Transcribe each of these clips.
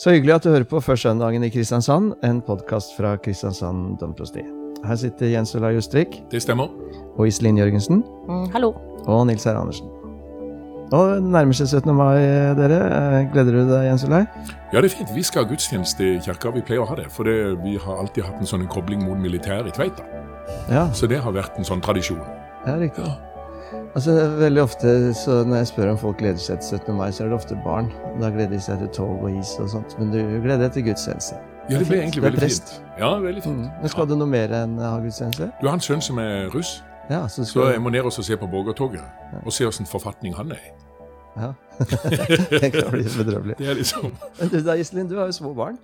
Så hyggelig at du hører på Først søndagen i Kristiansand, en podkast fra Kristiansand domprosti. Her sitter Jens Ola Justvik Det stemmer. og Iselin Jørgensen Mm, hallo. og Nils Herre Andersen. Og det nærmer seg 17. mai, dere. Eh, Gleder du deg, Jens Olai? Ja, det er fint. Vi skal ha gudstjeneste i kirka. Vi pleier å ha det. For det, vi har alltid hatt en sånn kobling mot militæret i Tveita. Ja, Så det har vært en sånn tradisjon. ja riktig. Altså, Veldig ofte så når jeg spør om folk gleder seg til 17. mai, så er det ofte barn. Da gleder de seg til tog og is og sånt. Men du gleder deg til gudstjeneste. Ja, det ble egentlig veldig fint. Ja, veldig fint. Mm. Men skal du noe mer enn ha gudstjeneste? Du har en sønn som er russ, Ja, så så jeg må ned og se på borgertoget. Og se åssen forfatning han er i. Ja. det kan bli bedrøvelig. Det er liksom Men du da, Iselin, du har jo små barn.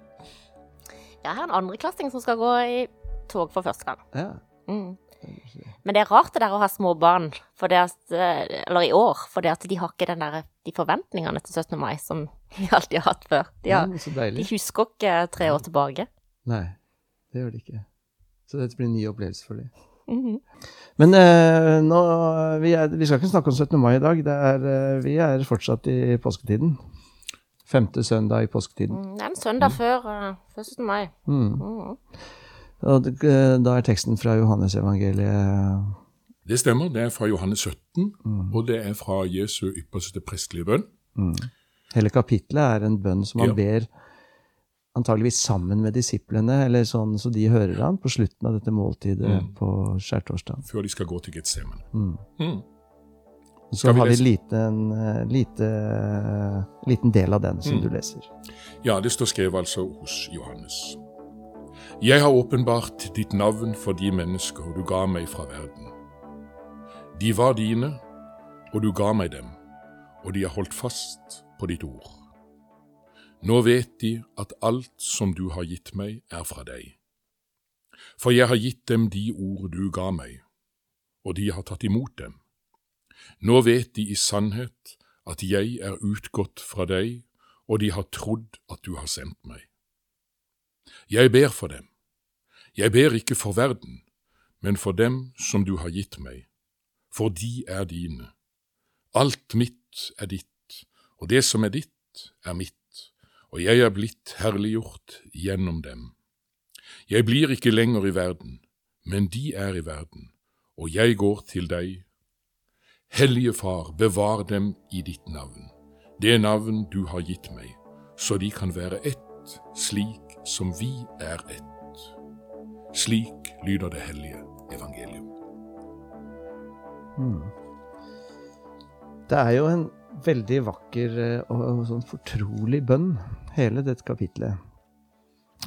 Jeg har en andreklassing som skal gå i tog for første gang. Ja. Mm. Men det er rart det der å ha små barn, for det at, eh, eller i år, for det at de har ikke den der, de forventningene til 17. mai som vi alltid har hatt før. De, har, ja, de husker ikke tre år tilbake. Nei, det gjør de ikke. Så dette blir en ny opplevelse for dem. Mhm. Men eh, nå, vi, er, vi skal ikke snakke om 17. mai i dag. Det er, eh, vi er fortsatt i påsketiden. Femte søndag i påsketiden. Mm, Det er en søndag før, eh, før 17. mai. Mm. Mm. Og eh, da er teksten fra Johannesevangeliet Det stemmer. Det er fra Johannes 17, og det er fra Jesu ypperste prestelige bønn. mm. Hele kapitlet er en bønn som han Ja. ber antageligvis sammen med disiplene, eller sånn så de hører han på slutten av dette måltidet Mm. på skjærtorsdag. før de skal gå til Getsemane. Mm. Mm. Så vi har vi en liten, eh, lite, liten del av den som Mm. du leser. Ja, det står skrevet altså hos Johannes. Jeg har åpenbart ditt navn for de mennesker du ga meg fra verden. De var dine, og du ga meg dem, og de har holdt fast på ditt ord. Nå vet de at alt som du har gitt meg, er fra deg. For jeg har gitt dem de ord du ga meg, og de har tatt imot dem. Nå vet de i sannhet at jeg er utgått fra deg, og de har trodd at du har sendt meg. Jeg ber for dem. Jeg ber ikke for verden, men for dem som du har gitt meg, for de er dine. Alt mitt er ditt, og det som er ditt, er mitt, og jeg er blitt herliggjort gjennom dem. Jeg blir ikke lenger i verden, men de er i verden, og jeg går til deg. Hellige Far, bevar dem i ditt navn, det navn du har gitt meg, så de kan være ett, slik som vi er ett. Slik lyder det hellige evangelium. Mm. Det er jo en veldig vakker eh, og, sånn fortrolig bønn, hele dette kapitlet.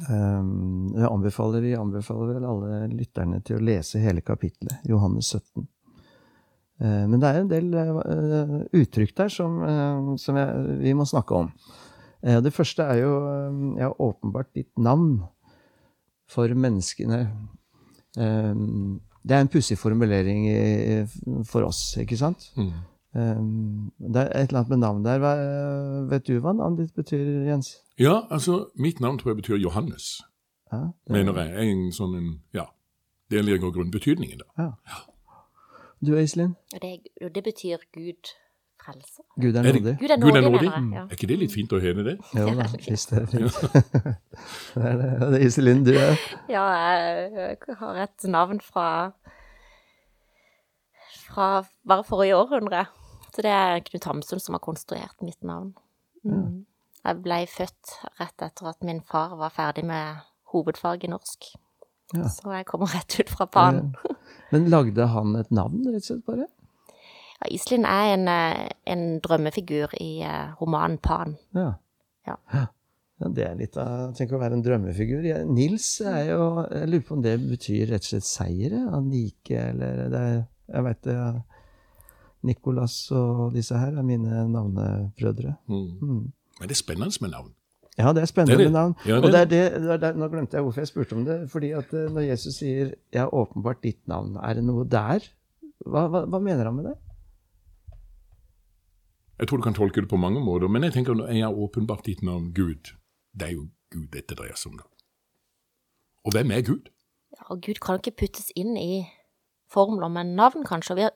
Um, jeg anbefaler, vi anbefaler vel alle lytterne til å lese hele kapitlet, Johannes 17. Eh, men det er en del eh, uttrykk der som, som jeg, vi må snakke om. Eh, det første er jo eh, ja, åpenbart ditt navn for menneskene. Eh, det er en pussig formulering for oss, ikke sant? Mm. Det er et eller annet med navn der. Vet du hva navnet ditt betyr, Jens? Ja, altså, mitt navn tror jeg betyr Johannes, Ja, det, mener jeg. er En sånn en, ja, det ligger grunnbetydningen da. Du, Iselin? Det, det betyr Gud frelser. Gud er nådig. Gud er Gud er nådig, Mm. Er ikke det litt fint å høre det? Jo da, visst er fint. det er det. Det er Iselin, du er Ja, ja jeg har et navn fra fra bare forrige århundre. Så det er Knut Hamsun som har konstruert mitt navn. Mm. Jeg ble født rett etter at min far var ferdig med hovedfag i norsk. Ja. Så jeg kommer rett ut fra banen. Men lagde han et navn, rett og slett, bare? Ja, Iselin er en, eh, en drømmefigur i eh, romanen Pan. Ja. Ja. Ja, det er litt av Tenk å være en drømmefigur. Ja, Nils er jo Jeg lurer på om det betyr rett og slett seire? Anike, eller det er, Jeg veit det. ja. Nicolas og disse her er mine navnebrødre. Mm. Mm. Men det er spennende med navn. Ja, det er spennende Det er det. navn. Ja, det og det er det, det er det, nå glemte jeg hvorfor jeg spurte om det. Fordi at eh, når Jesus sier 'jeg har åpenbart ditt navn', er det noe der? Hva, hva, hva mener han med det? Jeg tror du kan tolke det på mange måter, men jeg tenker når jeg har åpenbart ditt navn Gud. Det er jo Gud dette dreier seg om, da. Og hvem er Gud? Ja, Gud kan ikke puttes inn i formler, men navn kanskje. Og, har,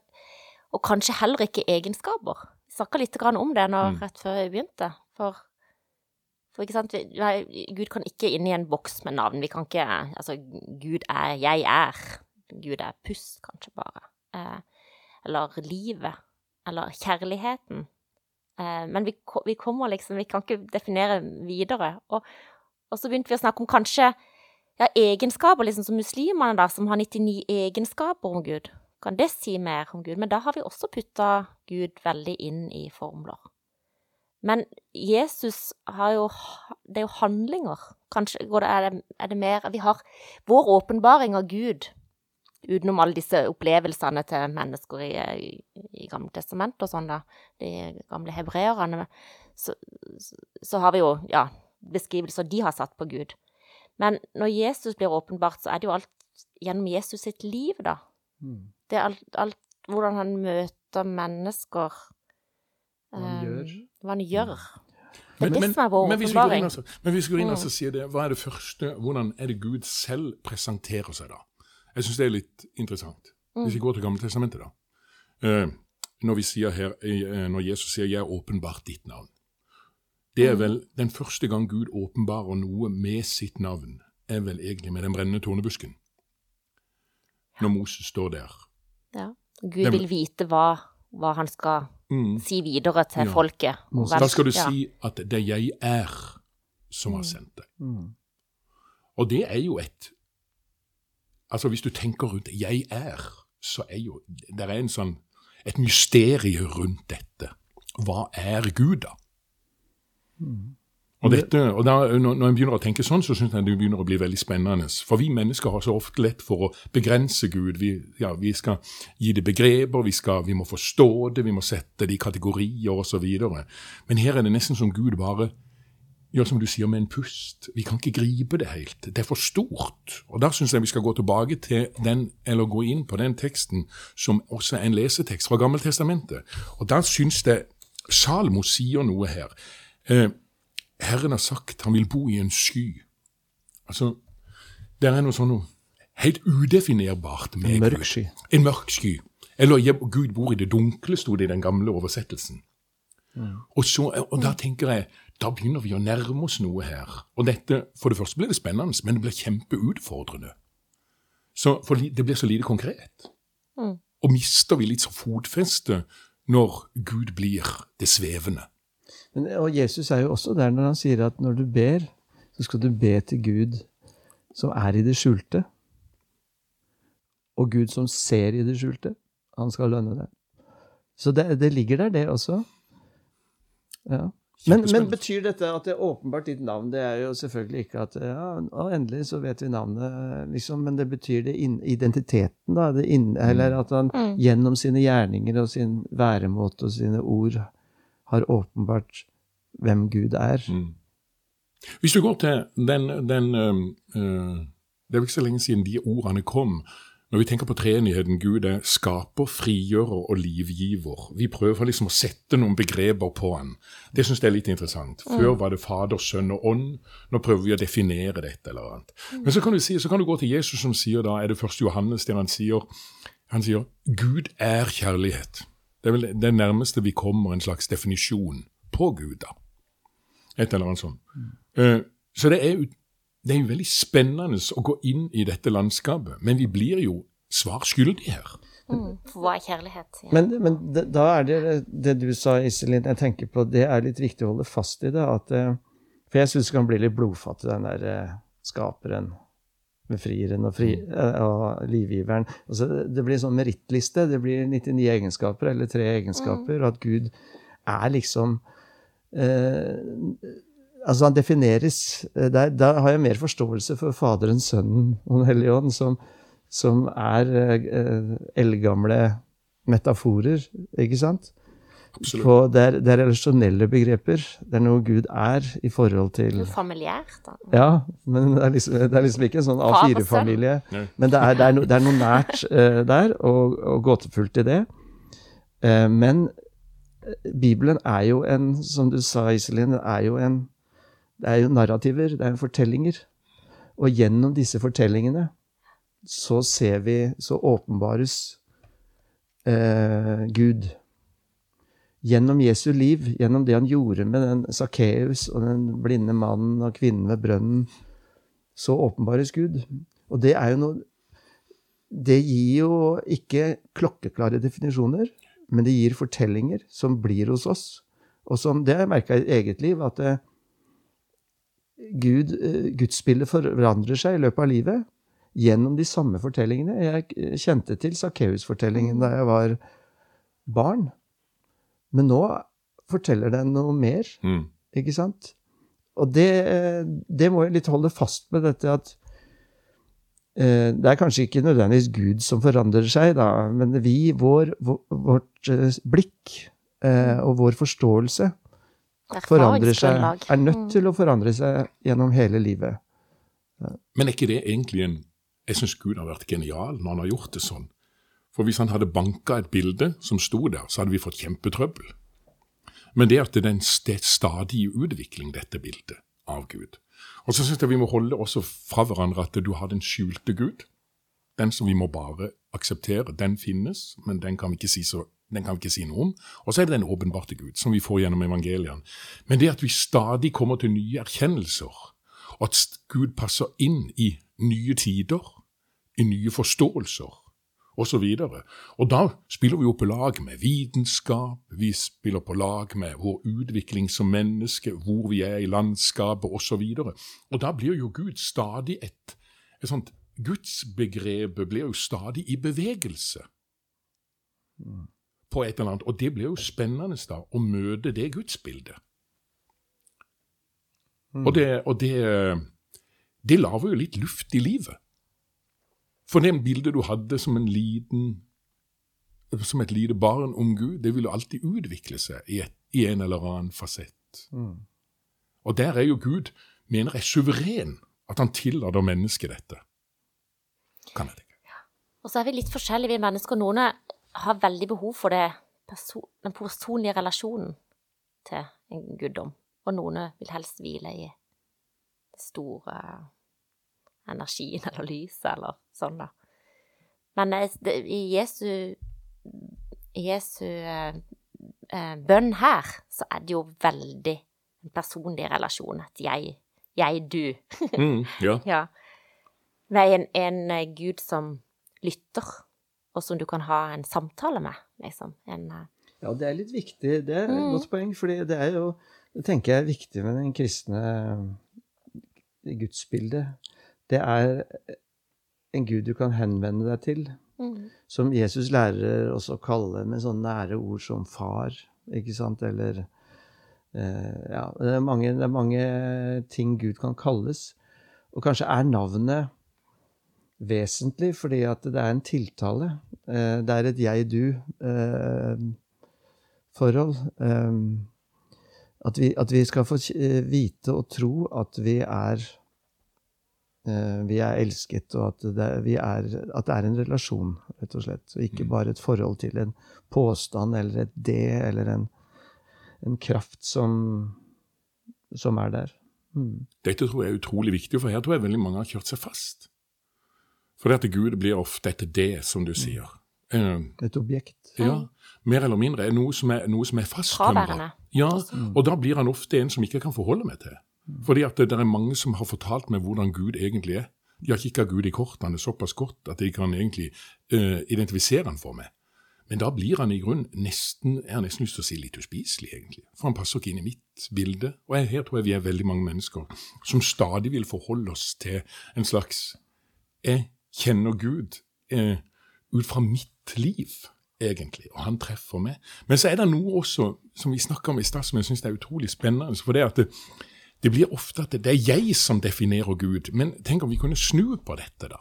og kanskje heller ikke egenskaper. Vi snakka litt grann om det nå, Mm. rett før vi begynte. For, For ikke sant, nei, Gud kan ikke inn i en boks med navn. Vi kan ikke Altså, Gud er 'jeg er'. Gud er pust, kanskje bare. Eh, eller livet. Eller kjærligheten. Eh, men vi, vi kommer liksom Vi kan ikke definere videre. Og, og så begynte vi å snakke om kanskje ja, egenskaper, liksom som muslimene, da, som har 99 egenskaper om Gud. Kan det si mer om Gud? Men da har vi også putta Gud veldig inn i formler. Men Jesus har jo Det er jo handlinger. Kanskje er, det, er det mer Vi har vår åpenbaring av Gud, utenom alle disse opplevelsene til mennesker i, i, i Gamle testament og sånn, da, de gamle hebreerne, så, så, så har vi jo, ja, beskrivelser de har satt på Gud. Men når Jesus blir åpenbart, så er det jo alt gjennom Jesus sitt liv, da. Mm. Det er alt, alt hvordan han møter mennesker. Hva han um, gjør. Hva han gjør. Det Men, er det som er vår men åpenbaring. men hvis vi går inn Mm. og sier det, hva er det første, hvordan er det Gud selv presenterer seg da? Jeg synes det er litt interessant. Mm. Hvis vi går til Gamle Testamentet da. Eh, når vi sier her, eh, når Jesus sier 'jeg er åpenbart ditt navn'. Det Mm. er vel den første gang Gud åpenbarer noe med sitt navn, er vel egentlig med den brennende tornebusken. Når Moses står der. Ja. Gud vil vite hva, hva han skal Mm. si videre til Ja. folket. Moses. Da skal du Ja. si at det 'jeg er' som har sendt deg. Mm. Og det er jo et Altså, hvis du tenker rundt 'jeg er', så er jo Det er en sånn et mysterium rundt dette. Hva er Gud, da? Og, dette, og da, når, når en begynner å tenke sånn, så syns jeg det begynner å bli veldig spennende. For vi mennesker har så ofte lett for å begrense Gud. Vi, ja, vi skal gi det begreper, vi, skal, vi må forstå det, vi må sette det i kategorier osv. Men her er det nesten som Gud bare gjør som du sier, med en pust. Vi kan ikke gripe det helt. Det er for stort. Og da syns jeg vi skal gå tilbake til den, eller gå inn på den teksten som også er en lesetekst fra Gammeltestamentet. Og da syns jeg Salmo sier noe her. Eh, Herren har sagt han vil bo i en sky. Altså, det er noe sånn helt udefinerbart med En mørk sky. En mørk sky. Eller Gud bor i det dunkle, sto det i den gamle oversettelsen. Og, så, og da tenker jeg, da begynner vi å nærme oss noe her. Og dette, For det første blir det spennende, men det blir kjempeutfordrende. Så, for det blir så lite konkret. Mm. Og mister vi litt så fotfeste når Gud blir det svevende. Men, og Jesus er jo også der når han sier at når du ber, så skal du be til Gud som er i det skjulte. Og Gud som ser i det skjulte, han skal lønne deg. Så det, det ligger der, det også. Ja. Men, men betyr dette at det er åpenbart ditt navn? Det er jo selvfølgelig ikke at ja, å, endelig så vet vi navnet, liksom, men det betyr det in, identiteten, da. Det inn, eller at han Mm. gjennom sine gjerninger og sin væremåte og sine ord har åpenbart hvem Gud er. Mm. Hvis du går til den, den øh, Det er jo ikke så lenge siden de ordene kom. Når vi tenker på treenigheten, Gud er skaper, frigjører og livgiver. Vi prøver liksom å sette noen begreper på han. Det syns jeg er litt interessant. Før var det Fader, Sønn og Ånd. Nå prøver vi å definere dette eller annet. Men så kan du, si, så kan du gå til Jesus som sier da, er det første Johannes der han sier han sier Gud er kjærlighet. Det er vel det nærmeste vi kommer en slags definisjon på Gud, da. Et eller annet sånt. Eh, så det er, det er jo veldig spennende å gå inn i dette landskapet, men vi blir jo svar skyldige her. Mm. For hva er kjærlighet? Ja. Men, men det, da er det det du sa, Iselin, jeg tenker på, det er litt viktig å holde fast i det. At, eh, for jeg syns det kan bli litt blodfattig, den der eh, skaperen, befrieren og, fri, eh, og livgiveren. Altså, det- blir en sånn merittliste. Det blir 99 egenskaper, eller tre egenskaper, og at Gud er liksom eh, Altså, han defineres eh, der, Da har jeg mer forståelse for Faderen, Sønnen og Den hellige ånd, som, som er eh, eldgamle metaforer, ikke sant? På, det, er, det er relasjonelle begreper. Det er noe Gud er i forhold til Noe familiært, da. Ja, men det er liksom, det er liksom ikke en sånn Far og sønn. A4-familie. Men det er, det, er no, det er noe nært eh, der, og, og gåtefullt i det. Eh, men Bibelen er jo en, som du sa, Iselin, er jo en Det er jo narrativer, det er jo fortellinger. Og gjennom disse fortellingene så ser vi, så åpenbares eh, Gud. gjennom Jesu liv, gjennom det han gjorde med den Sakkeus og den blinde mannen og kvinnen ved brønnen, så åpenbares Gud. Og det er jo noe Det gir jo ikke klokkeklare definisjoner, men det gir fortellinger som blir hos oss. Og som Det har jeg merka i eget liv, at det, Gud, eh, gudsbildet forandrer seg i løpet av livet gjennom de samme fortellingene. Jeg kjente til Sakkeus-fortellingen da jeg var barn. Men nå forteller den noe mer, Mm. ikke sant? Og det, det må jeg litt holde fast med, dette at eh, Det er kanskje ikke nødvendigvis Gud som forandrer seg, da, men vi, vår, vår, vårt eh, blikk eh, og vår forståelse forandrer seg, er nødt Mm. til å forandre seg gjennom hele livet. Men er ikke det egentlig en Jeg syns Gud har vært genial når han har gjort det sånn. For hvis han hadde banka et bilde som sto der, så hadde vi fått kjempetrøbbel. Men det at det er en stadig utvikling, dette bildet av Gud. Og så syns jeg vi må holde også fra hverandre at du har den skjulte Gud. Den som vi må bare akseptere. Den finnes, men den kan vi ikke si, så, den kan vi ikke si noe om. Og så er det den åpenbarte Gud, som vi får gjennom evangeliene. Men det at vi stadig kommer til nye erkjennelser, og at Gud passer inn i nye tider, i nye forståelser, osv. Og, og da spiller vi jo på lag med vitenskap, vi spiller på lag med vår utvikling som menneske, hvor vi er i landskapet, osv. Og, og da blir jo Gud stadig et, et sånt Gudsbegrepet blir jo stadig i bevegelse på et eller annet. Og det blir jo spennende da, å møte det gudsbildet. Og, det, og det, det lager jo litt luft i livet. For det bildet du hadde som en liten som et lite barn om Gud, det vil jo alltid utvikle seg i, et, i en eller annen fasett. Og der er jo Gud, mener jeg, suveren. At han tillater mennesket dette. Kan jeg tenke. Og så er vi litt forskjellige, vi mennesker. Noen har veldig behov for det, person, den personlige relasjonen til en guddom. Og noen vil helst hvile i den store energien eller lyset eller sånn, da. Men eh, det, i Jesu, Jesu eh, eh, bønn her, så er det jo veldig en personlig relasjon. At jeg, jeg, du. Mm, ja. Ja. Med en, en eh, gud som lytter, og som du kan ha en samtale med, liksom. En, eh, Ja, det er litt viktig. Det er et Mm. godt poeng, for det er jo Det tenker jeg er viktig med den kristne gudsbildet. Det er en gud du kan henvende deg til, mm, som Jesus lærer oss å kalle med sånne nære ord som far, ikke sant, eller eh, Ja, det er, mange, det er mange ting Gud kan kalles. Og kanskje er navnet vesentlig fordi at det er en tiltale. Eh, det er et jeg-du-forhold. at, vi, at vi skal få eh, vite og tro at vi er eh, vi er elsket, og at det, er, vi er, at det er en relasjon, rett og slett. Og ikke bare et forhold til en påstand eller et det, eller en, en kraft som, som er der. Mm. Dette tror jeg er utrolig viktig, for her tror jeg veldig mange har kjørt seg fast. For det at Gud blir ofte et det, som du sier. Eh, Et objekt. ja, mer eller mindre er noe som er, noe som er fasttømret. Ja, og da blir han ofte en som ikke kan forholde meg til. Fordi at det, det er mange som har fortalt meg hvordan Gud egentlig er. De har kikka Gud i kortene såpass godt at de kan egentlig uh, identifisere han for meg. Men da blir han i grunn nesten jeg har nesten lyst til å si litt uspiselig, egentlig. For han passer ikke inn i mitt bilde. Og jeg, her tror jeg vi er veldig mange mennesker som stadig vil forholde oss til en slags Jeg kjenner Gud eh, ut fra mitt liv, egentlig, og han treffer meg. Men så er det noe også som vi snakka om i stad, som jeg syns er utrolig spennende. For det at det, det blir ofte at det, er jeg som definerer Gud. Men tenk om vi kunne snu på dette, da.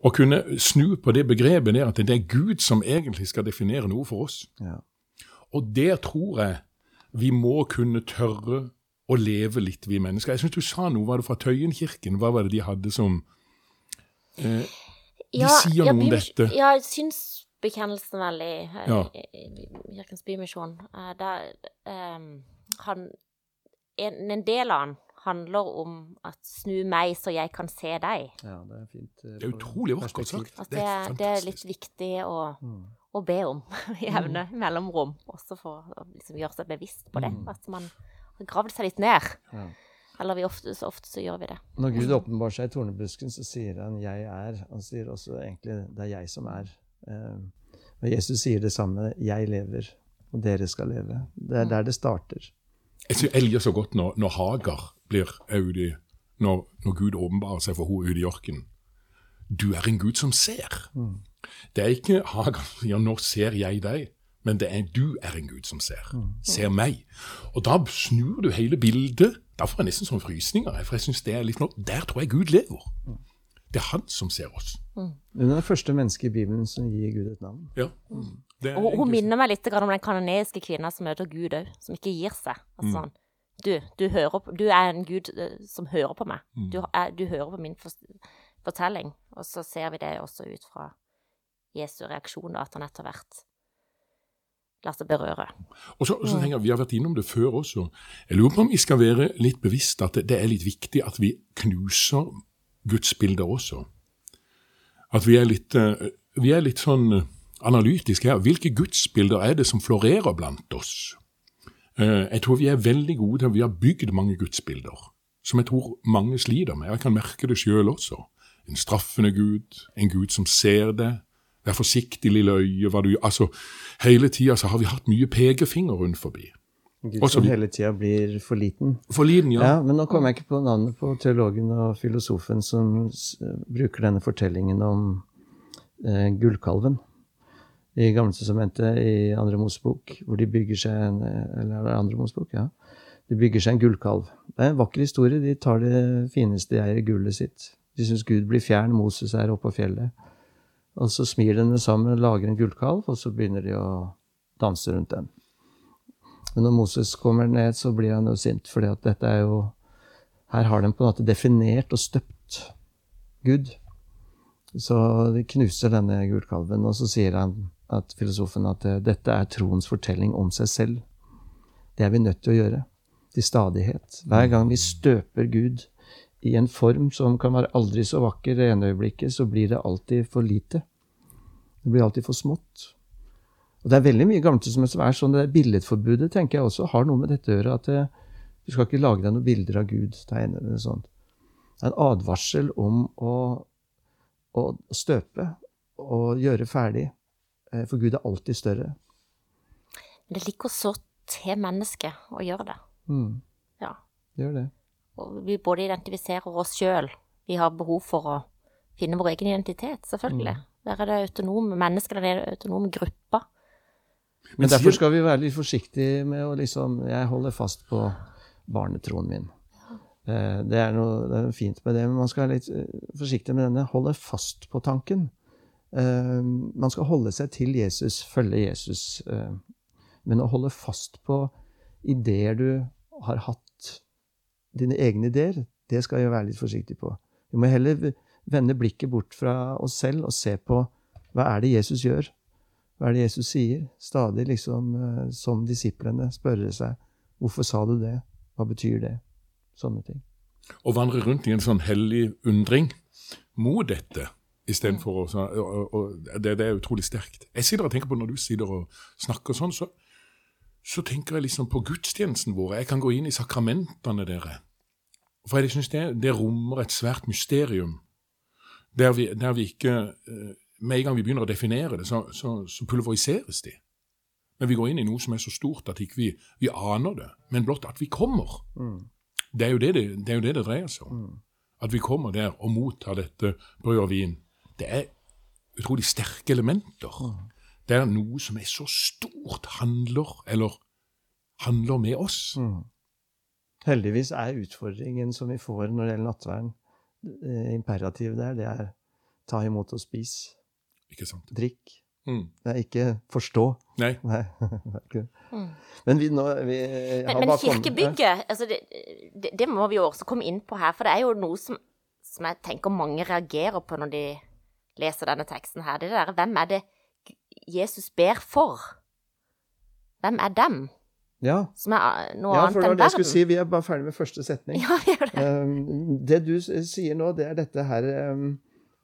Og kunne snu på det begrepet der at det er Gud som egentlig skal definere noe for oss. Ja. Og der tror jeg vi må kunne tørre å leve litt, vi mennesker. Jeg syns du sa noe, var det fra Tøyenkirken? Hva var det de hadde som eh, De sier noe om dette. Ja, synsbekjennelsen vel i, Ja. i, i Kirkens Bymisjon. uh, Der um, han en, en del av han handler om at snu meg så jeg kan se deg. ja, det er fint. Uh, Det er utrolig vakkert sagt. At Det det, er det er litt viktig å, Mm. å be om i jevne mellomrom, også for å liksom gjøre seg bevisst på det. Mm. At man har gravd seg litt ned. Ja. Eller vi ofte, så ofte så gjør vi det. Når Gud åpenbarer seg i tornebusken, så sier han 'jeg er'. Han sier også egentlig 'det er jeg som er'. Men og Jesus sier det samme 'jeg lever, og dere skal leve'. Det er der det starter. Jeg synes jeg liker så godt når, når Hagar blir Audi, når, når Gud åpenbarer seg for henne ute i ørkenen. Du er en Gud som ser. Det er ikke Hagar som sier 'nå ser jeg deg', men det er du er en Gud som ser. Ser meg. Og da snur du hele bildet. Da får jeg nesten sånn frysninger. For jeg synes det er litt noe, Der tror jeg Gud lever. Det er han som ser oss. Hun er det første mennesket i Bibelen som gir Gud et navn. Ja. Det er Og hun egentlig- minner meg litt om den kanoniske kvinna som møter Gud òg, som ikke gir seg. Altså sånn du, du, hører på, du er en gud eh, som hører på meg. Du, er, du hører på min fortelling. Og så ser vi det også ut fra Jesu reaksjon, da, at han etter hvert lar seg berøre. Og så, så tenker jeg, Vi har vært innom det før også. Jeg lurer på om vi skal være litt bevisst at det, det er litt viktig at vi knuser gudsbilder også. At vi er litt, eh, vi er litt sånn eh, analytiske her. Hvilke gudsbilder er det som florerer blant oss? Eh, Jeg tror vi er veldig gode til Vi har bygd mange gudsbilder som jeg tror mange sliter med. Jeg kan merke det sjøl også. En straffende gud, en gud som ser det. Vær forsiktig, lille øye. Hva du, gjør. altså, hele tida så har vi hatt mye pekefinger rundt forbi. Gud som hele tida blir for liten. For liten, ja. Ja, men nå kommer jeg ikke på navnet på teologen og filosofen som bruker denne fortellingen om eh, gullkalven i Gamletestamentet i Andre Mosebok, hvor de bygger seg en Eller er Andre Mosebok? Ja. De bygger seg en gullkalv. Det er en vakker historie. De tar det fineste de eier, gullet sitt. De syns Gud blir fjern, Moses er oppe på fjellet. Og så smir de sammen, lager en gullkalv, og så begynner de å danse rundt den. Men når Moses kommer ned, så blir han jo sint, for dette er jo Her har de på en måte definert og støpt Gud. Så de knuser denne gullkalven, og så sier han, at filosofen, at eh, dette er troens fortelling om seg selv. Det er vi nødt til å gjøre. Til stadighet. Hver gang vi støper Gud i en form som kan være aldri så vakker det ene øyeblikket, så blir det alltid for lite. Det blir alltid for smått. Og det er veldig mye gammelt som er sånn. Det der billedforbudet tenker jeg også har noe med dette å gjøre. At det, du skal ikke lage deg noen bilder av Gud. Tegne eller sånt. Det er en advarsel om å, å støpe og gjøre ferdig. Eh, For Gud er alltid større. Det ligger så til mennesket å gjøre det. Mm, Ja. det gjør det. Og vi både identifiserer oss sjøl, vi har behov for å finne vår egen identitet, selvfølgelig. Der er det autonome mennesker, der er det autonome grupper. Men derfor skal vi være litt forsiktige med å liksom Jeg holder fast på barnetroen min. Eh, Det er noe det er fint med det, men man skal være litt eh, forsiktig med denne. Holde fast på tanken. Eh, Man skal holde seg til Jesus, følge Jesus. eh, Men å holde fast på ideer du har hatt, dine egne ideer, det skal jeg være litt forsiktig på. Vi må heller vende blikket bort fra oss selv og se på hva er det Jesus gjør? Hva er det Jesus sier? Stadig liksom eh, som disiplene spørre seg hvorfor sa du det? Hva betyr det? Sånne ting. og vandre rundt i en sånn hellig undring mot dette. Istedenfor å det, det er utrolig sterkt. Jeg sitter og tenker på Når du sitter og snakker sånn, så, så tenker jeg liksom på gudstjenesten vår. Jeg kan gå inn i sakramentene, dere. For jeg synes det, det rommer et svært mysterium. Der vi, der vi ikke eh, Med en gang vi begynner å definere det, så, så, så pulveriseres de. Men vi går inn i noe som er så stort at ikke vi, vi aner det, men blott at vi kommer. Det er jo det det, det, er jo det, det dreier seg om. At vi kommer der og mottar dette brød og vin. Det er utrolig sterke elementer. Det er noe som er så stort handler, eller handler med oss. Heldigvis er utfordringen som vi får når det gjelder nattvern, eh, imperativet der, det er ta imot og spis. Ikke sant? Drikk. Mm. Det er ikke forstå. Nei. Nei. det er det. Mm. Men vi nå vi har Men, men kirkebygget, altså det, det, det må vi jo også komme inn på her, for det er jo noe som, som jeg tenker mange reagerer på når de leser denne teksten her. Det der, hvem er det Jesus ber for? Hvem er dem? Ja, Som er noe ja annet for det var det jeg skulle si. Vi er bare ferdig med første setning. Ja, vi gjør det. Um, det du sier nå, det er dette her um,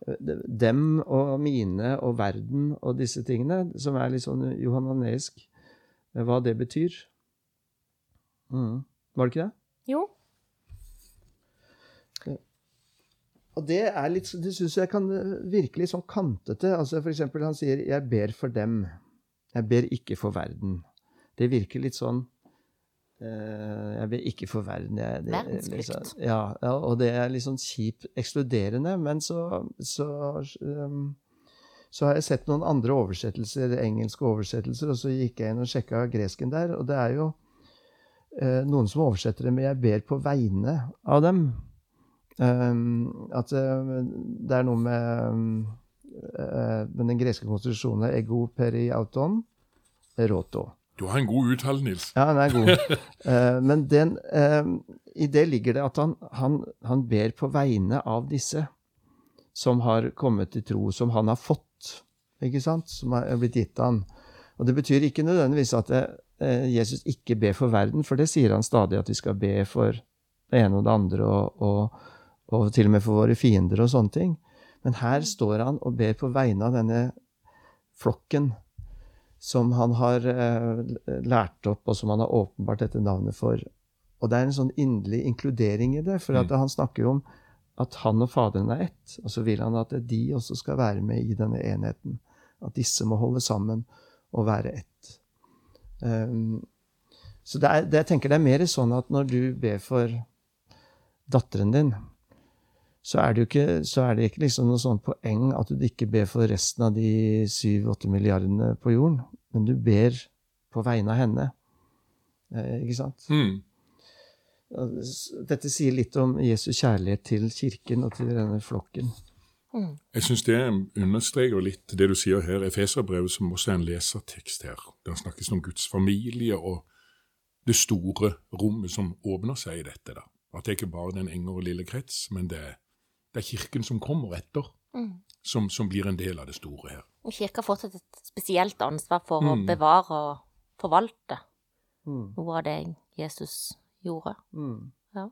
eh, dem og mine og verden og disse tingene, som er litt sånn johananeisk, eh, hva det betyr. Mm. Var det ikke det? Jo. Og det er litt, det syns jeg kan virke litt sånn kantete. Altså for eksempel han sier 'jeg ber for dem'. Jeg ber ikke for verden. Det virker litt sånn eh, Jeg vil ikke for verden. Jeg, det, liksom- ja, ja, og det er litt sånn kjipt ekskluderende. Men så, så um, så har jeg sett noen andre oversettelser, engelske oversettelser, og så gikk jeg inn og sjekka gresken der, og det er jo eh, noen som oversetter det men 'jeg ber på vegne av dem'. Um, at eh, det er noe med, um, uh, den greske konstitusjonen 'ego peri auton roto'. Du har en god uttale, Nils. Ja, den er god. Eh, men den, eh, i det ligger det at han, han, han ber på vegne av disse som har kommet til tro, som han har fått, ikke sant? Som har blitt gitt han. Og det betyr ikke nødvendigvis at eh, Jesus ikke ber for verden, for det sier han stadig, at vi skal be for det ene og det andre, og, og, og til og med for våre fiender og sånne ting. Men her står han og ber på vegne av denne flokken som han har eh, lært opp, og som han har åpenbart dette navnet for. Og det er en sånn inderlig inkludering i det, for at Mm. han snakker om at han og Faderen er ett, og så vil han at de også skal være med i denne enheten. At disse må holde sammen og være ett. Um, så det er, det, jeg tenker det er mer sånn at når du ber for datteren din, så er det jo ikke, så er det ikke liksom noe sånn poeng at du ikke ber for resten av de syv-åtte milliardene på jorden, men du ber på vegne av henne. Eh, ikke sant? Mm. Dette sier litt om Jesu kjærlighet til kirken og til denne flokken. Mm. Jeg syns det understreker litt det du sier her, Efeserbrevet, som også er en lesertekst her. Der snakkes om Guds familie og det store rommet som åpner seg i dette. da. At det ikke bare er den enge og lille krets, men det er, det er kirken som kommer etter, Mm. som, som blir en del av det store her. Og Kirka har fortsatt et spesielt ansvar for å Mm. bevare og forvalte Mm. noe av det Jesus gjorde. Mm. Ja.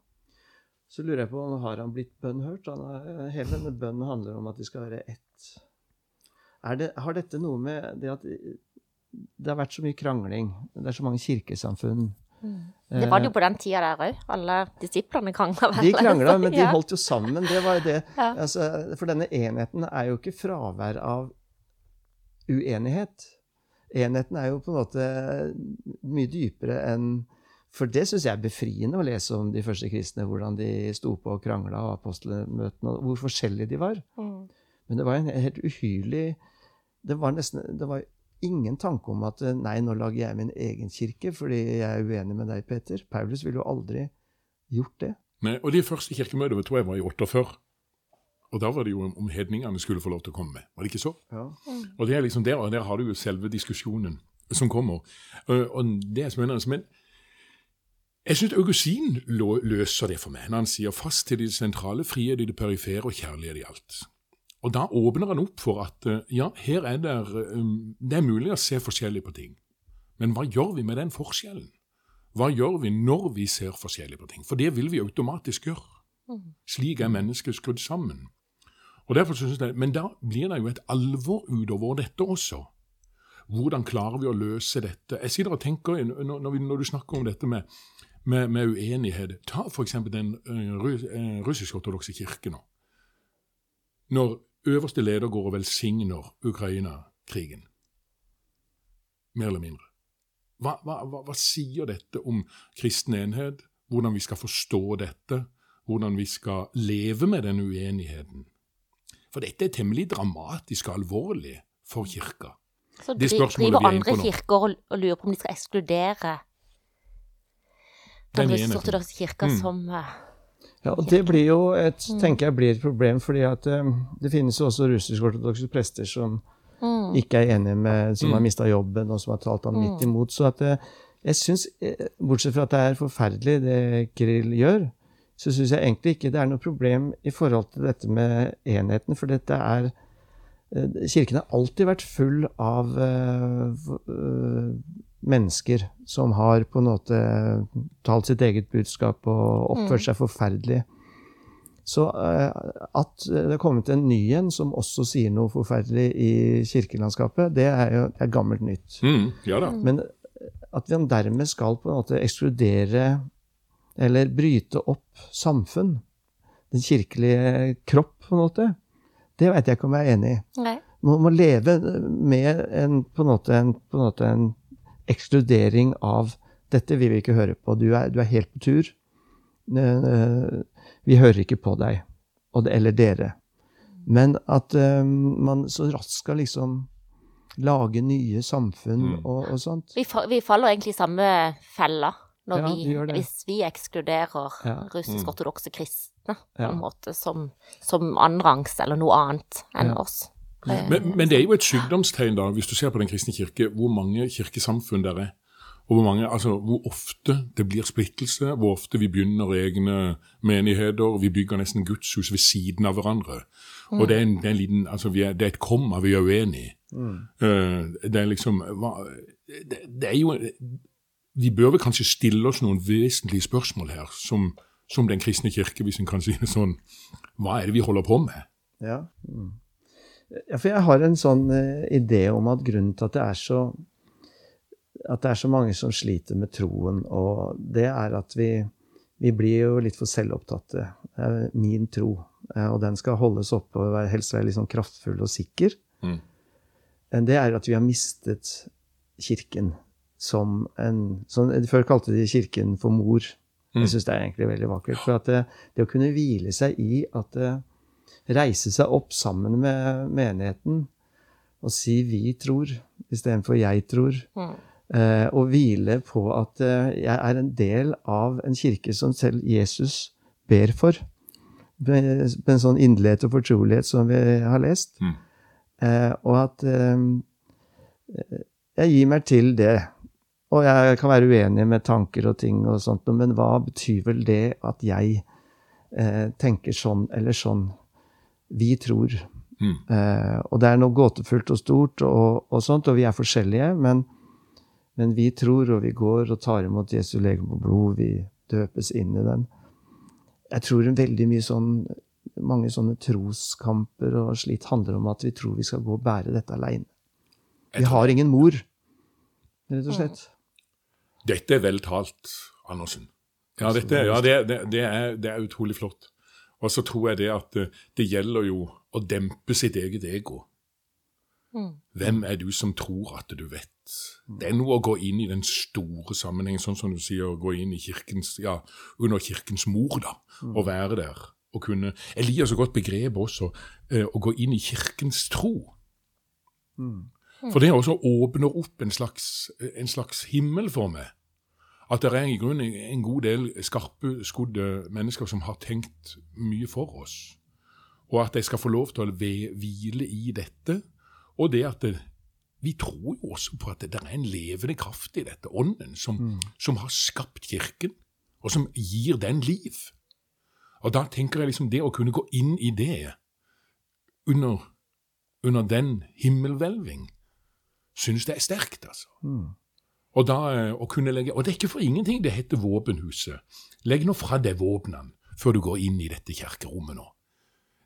Så lurer jeg på om har han blitt bønnhørt? Han er, hele denne bønnen handler om at de skal være ett. Er det, har dette noe med det at det har vært så mye krangling? Det er så mange kirkesamfunn. Det var det jo på den tida der òg. Alle disiplene krangla vel. De krangla, men de holdt jo sammen. Det var jo det. Ja. Altså, for denne enheten er jo ikke fravær av uenighet. Enheten er jo på en måte mye dypere enn For det syns jeg er befriende å lese om de første kristne, hvordan de sto på og krangla, og apostelmøtene, og hvor forskjellige de var. Mm. Men det var en helt uhyrlig Det var nesten Det var ingen tanke om at nei, nå lager jeg min egen kirke fordi jeg er uenig med deg, Peter. Paulus ville jo aldri gjort det. Nei, og det første kirkemøtet tror jeg var i 48. Og da var det jo om hedningene skulle få lov til å komme med. Var det ikke så? Ja. Og det er liksom der, og der har du jo selve diskusjonen som kommer. Og det er spennende. Men jeg syns Augustin løser det for meg når han sier 'fast til de sentrale, frihet i det perifere og kjærlighet i alt'. Og da åpner han opp for at eh, ja, her er det, um, det er mulig å se forskjellig på ting. Men hva gjør vi med den forskjellen? Hva gjør vi når vi ser forskjellig på ting? For det vil vi automatisk gjøre. Slik er mennesket skrudd sammen. Og derfor synes jeg, Men da blir det jo et alvor utover dette også. Hvordan klarer vi å løse dette? Jeg sitter og tenker, Når, når, du snakker om dette med, med, med uenighet Ta f.eks. den russisk-ortodokse kirke nå. Når øverste leder går og velsigner Ukraina-krigen, mer eller mindre. Hva, hva, hva, sier dette om kristen enhet? Hvordan vi skal forstå dette? Hvordan vi skal leve med den uenigheten? For dette er temmelig dramatisk og alvorlig for kirka. Så Det driver er andre kirker og, og lurer på om de skal ekskludere den Den russisk-ortodokse kirka Mm. som eh, Ja, og det blir jo et, tenker jeg blir et problem, fordi at eh, det finnes jo også russisk-ortodokse prester som mm, ikke er enige med, som Mm. har mista jobben, og som har talt ham midt imot. Så at eh, jeg syns, eh, bortsett fra at det er forferdelig det Krill gjør, så syns jeg egentlig ikke det er noe problem i forhold til dette med enheten, for dette er Kirken har alltid vært full av eh, eh, mennesker som har på en måte talt sitt eget budskap og oppført seg forferdelig. Så eh, at det er kommet en ny en som også sier noe forferdelig i kirkelandskapet, det er jo det er gammelt nytt. Mm, ja da. Men at vi dermed skal på en måte ekskludere eller bryte opp samfunn, den kirkelige kropp, på en måte, det vet jeg ikke om jeg er enig i. Nei. Man må leve med en, på en, måte, en, på en, måte en ekskludering av 'dette vil vi ikke høre på', du er, du er helt på tur. Vi hører ikke på deg, det, eller dere. Men at um, man så raskt skal liksom lage nye samfunn Mm. og, og sånt. Vi, fa vi faller egentlig i samme fella når Ja, vi, vi hvis vi ekskluderer Ja. russisk-ortodokse kristne på Ja. en måte som, som annenrangs eller noe annet enn Ja. oss. Eh, Men, men det er jo et sykdomstegn, da, hvis du ser på Den kristne kirke, hvor mange kirkesamfunn det er. Og hvor, mange, altså, hvor ofte det blir splittelse, hvor ofte vi begynner egne menigheter. Vi bygger nesten gudshus ved siden av hverandre. Og det er, en, det, er en liten, altså, vi er, det er et komma vi er uenige i. Eh, det er liksom hva, det, det er jo Vi bør vel kanskje stille oss noen vesentlige spørsmål her, som, som Den kristne kirke, hvis en kan si det sånn. Hva er det vi holder på med? Ja. Mm. ja, for jeg har en sånn uh, idé om at grunnen til at det er så at det er så mange som sliter med troen, og det er at vi, vi blir jo litt for selvopptatte. Det er min tro, eh, og den skal holdes oppe og være- helst være sånn kraftfull og sikker. Mm. Det er at vi har mistet kirken som en som, Før kalte de kirken for mor. Mm. Jeg syns det er egentlig veldig vakkert. For at det, det å kunne hvile seg i at det reise seg opp sammen med menigheten og si 'vi tror' istedenfor 'jeg tror'. Mm. Eh, og hvile på at eh, jeg er en del av en kirke som selv Jesus ber for. Med, med en sånn inderlighet og fortrolighet som vi har lest. Mm. Eh, og at eh, jeg gir meg til det. Og jeg kan være uenig med tanker og ting, og sånt, men hva betyr vel det at jeg eh, tenker sånn eller sånn? Vi tror. Mm. Eh, og det er noe gåtefullt og stort, og, og sånt, og vi er forskjellige, men, men vi tror, og vi går og tar imot Jesu legeme og blod, vi døpes inn i den. Jeg tror veldig mye sånn mange sånne troskamper og slitt handler om at vi tror vi skal gå og bære dette aleine. Vi har ingen mor, rett og slett. Dette er vel talt, Andersen. Ja, dette, ja det, det, det, er, det er utrolig flott. Og så tror jeg det at eh, det gjelder jo å dempe sitt eget ego. Mm. Hvem er du som tror at du vet? Det er noe å gå inn i den store sammenhengen, sånn som du sier, å gå inn i kirkens, ja, under kirkens mor, da, og være der. Og kunne, jeg liker så godt begrepet også, eh, å gå inn i kirkens tro. For det også åpner opp en slags, en slags himmel for meg. At det er i grunnen en god del skarpe, skodde mennesker som har tenkt mye for oss. Og at de skal få lov til å hvile i dette. Og det at det, vi tror jo også på at det, det er en levende kraft i dette, ånden, som, som har skapt kirken, og som gir den liv. Og da tenker jeg liksom det å kunne gå inn i det under, under den himmelhvelving, synes det er sterkt, altså. Og da eh, å kunne legge, og det er ikke for ingenting det heter våpenhuset. Legg nå fra deg våpnene før du går inn i dette kjerkerommet nå.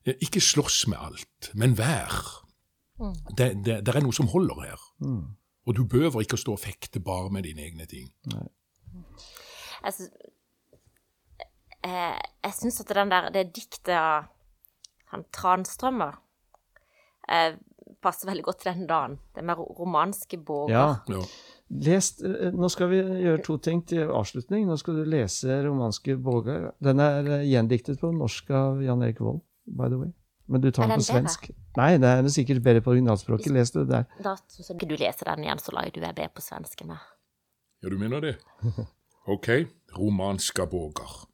Eh, Ikke slåss med alt, men vær. Det, det, det er noe som holder her. Og du behøver ikke å stå og fekte bare med dine egne ting. Jeg Altså, eh, jeg syns at den der, det diktet av han Transtrømmer eh, passer veldig godt til den dagen. Det med romanske båger. Ja. Ja. Les, eh, nå skal vi gjøre to ting til avslutning. Nå skal du lese romanske båger'. Den er eh, gjendiktet på norsk av Jan Erik Vold, by the way. Men du tar den, den på svensk. bedre? svensk. Nei, det er sikkert bedre på originalspråket. Les det der. Da syns jeg du leser den igjen, så lar jeg du be på svenske med. Ja, du mener det? Ok, romanska båger.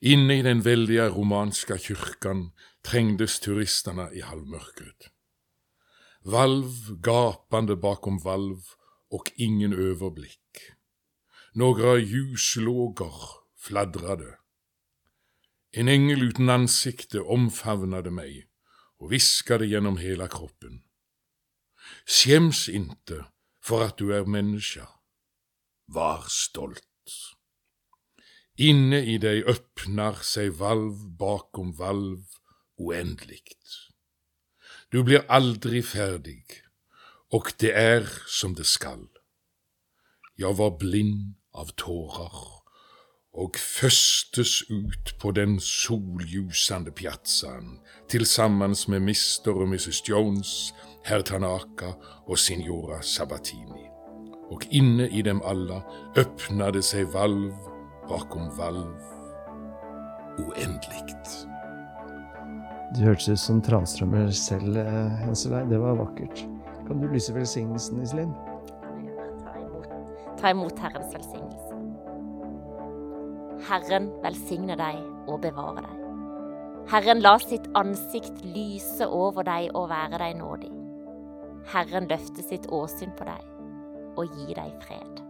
Inne i den veldige romanska kyrkan trengdes turistene i halvmörkret. Valv gapande bakom valv och ingen överblick. Några ljuslågor fladdrade. En ängel utan ansikte omfavnade mig och viskade genom hela kroppen. Skäms inte för att du är människa. Var stolt. Inne i deg öppnar seg valv bakom valv oändligt. Du blir aldri ferdig, og det er som det skal. Jeg var blind av tårer og føstes ut på den solljusande piazzaen sammen med mister og Mrs. Jones, herr Tanaka og signora Sabatini. Og inne i dem alle åpna det seg valv bakom valv oändligt. Du hørtes ut som Transtrømmer selv, eh, Henselei. Det var vakkert. Kan du lyse velsignelsen, Iselin? Ta imot Herrens velsignelse. Herren velsigne deg og bevare deg. Herren la sitt ansikt lyse over deg og være deg nådig. Herren løfte sitt åsyn på deg og gi deg fred.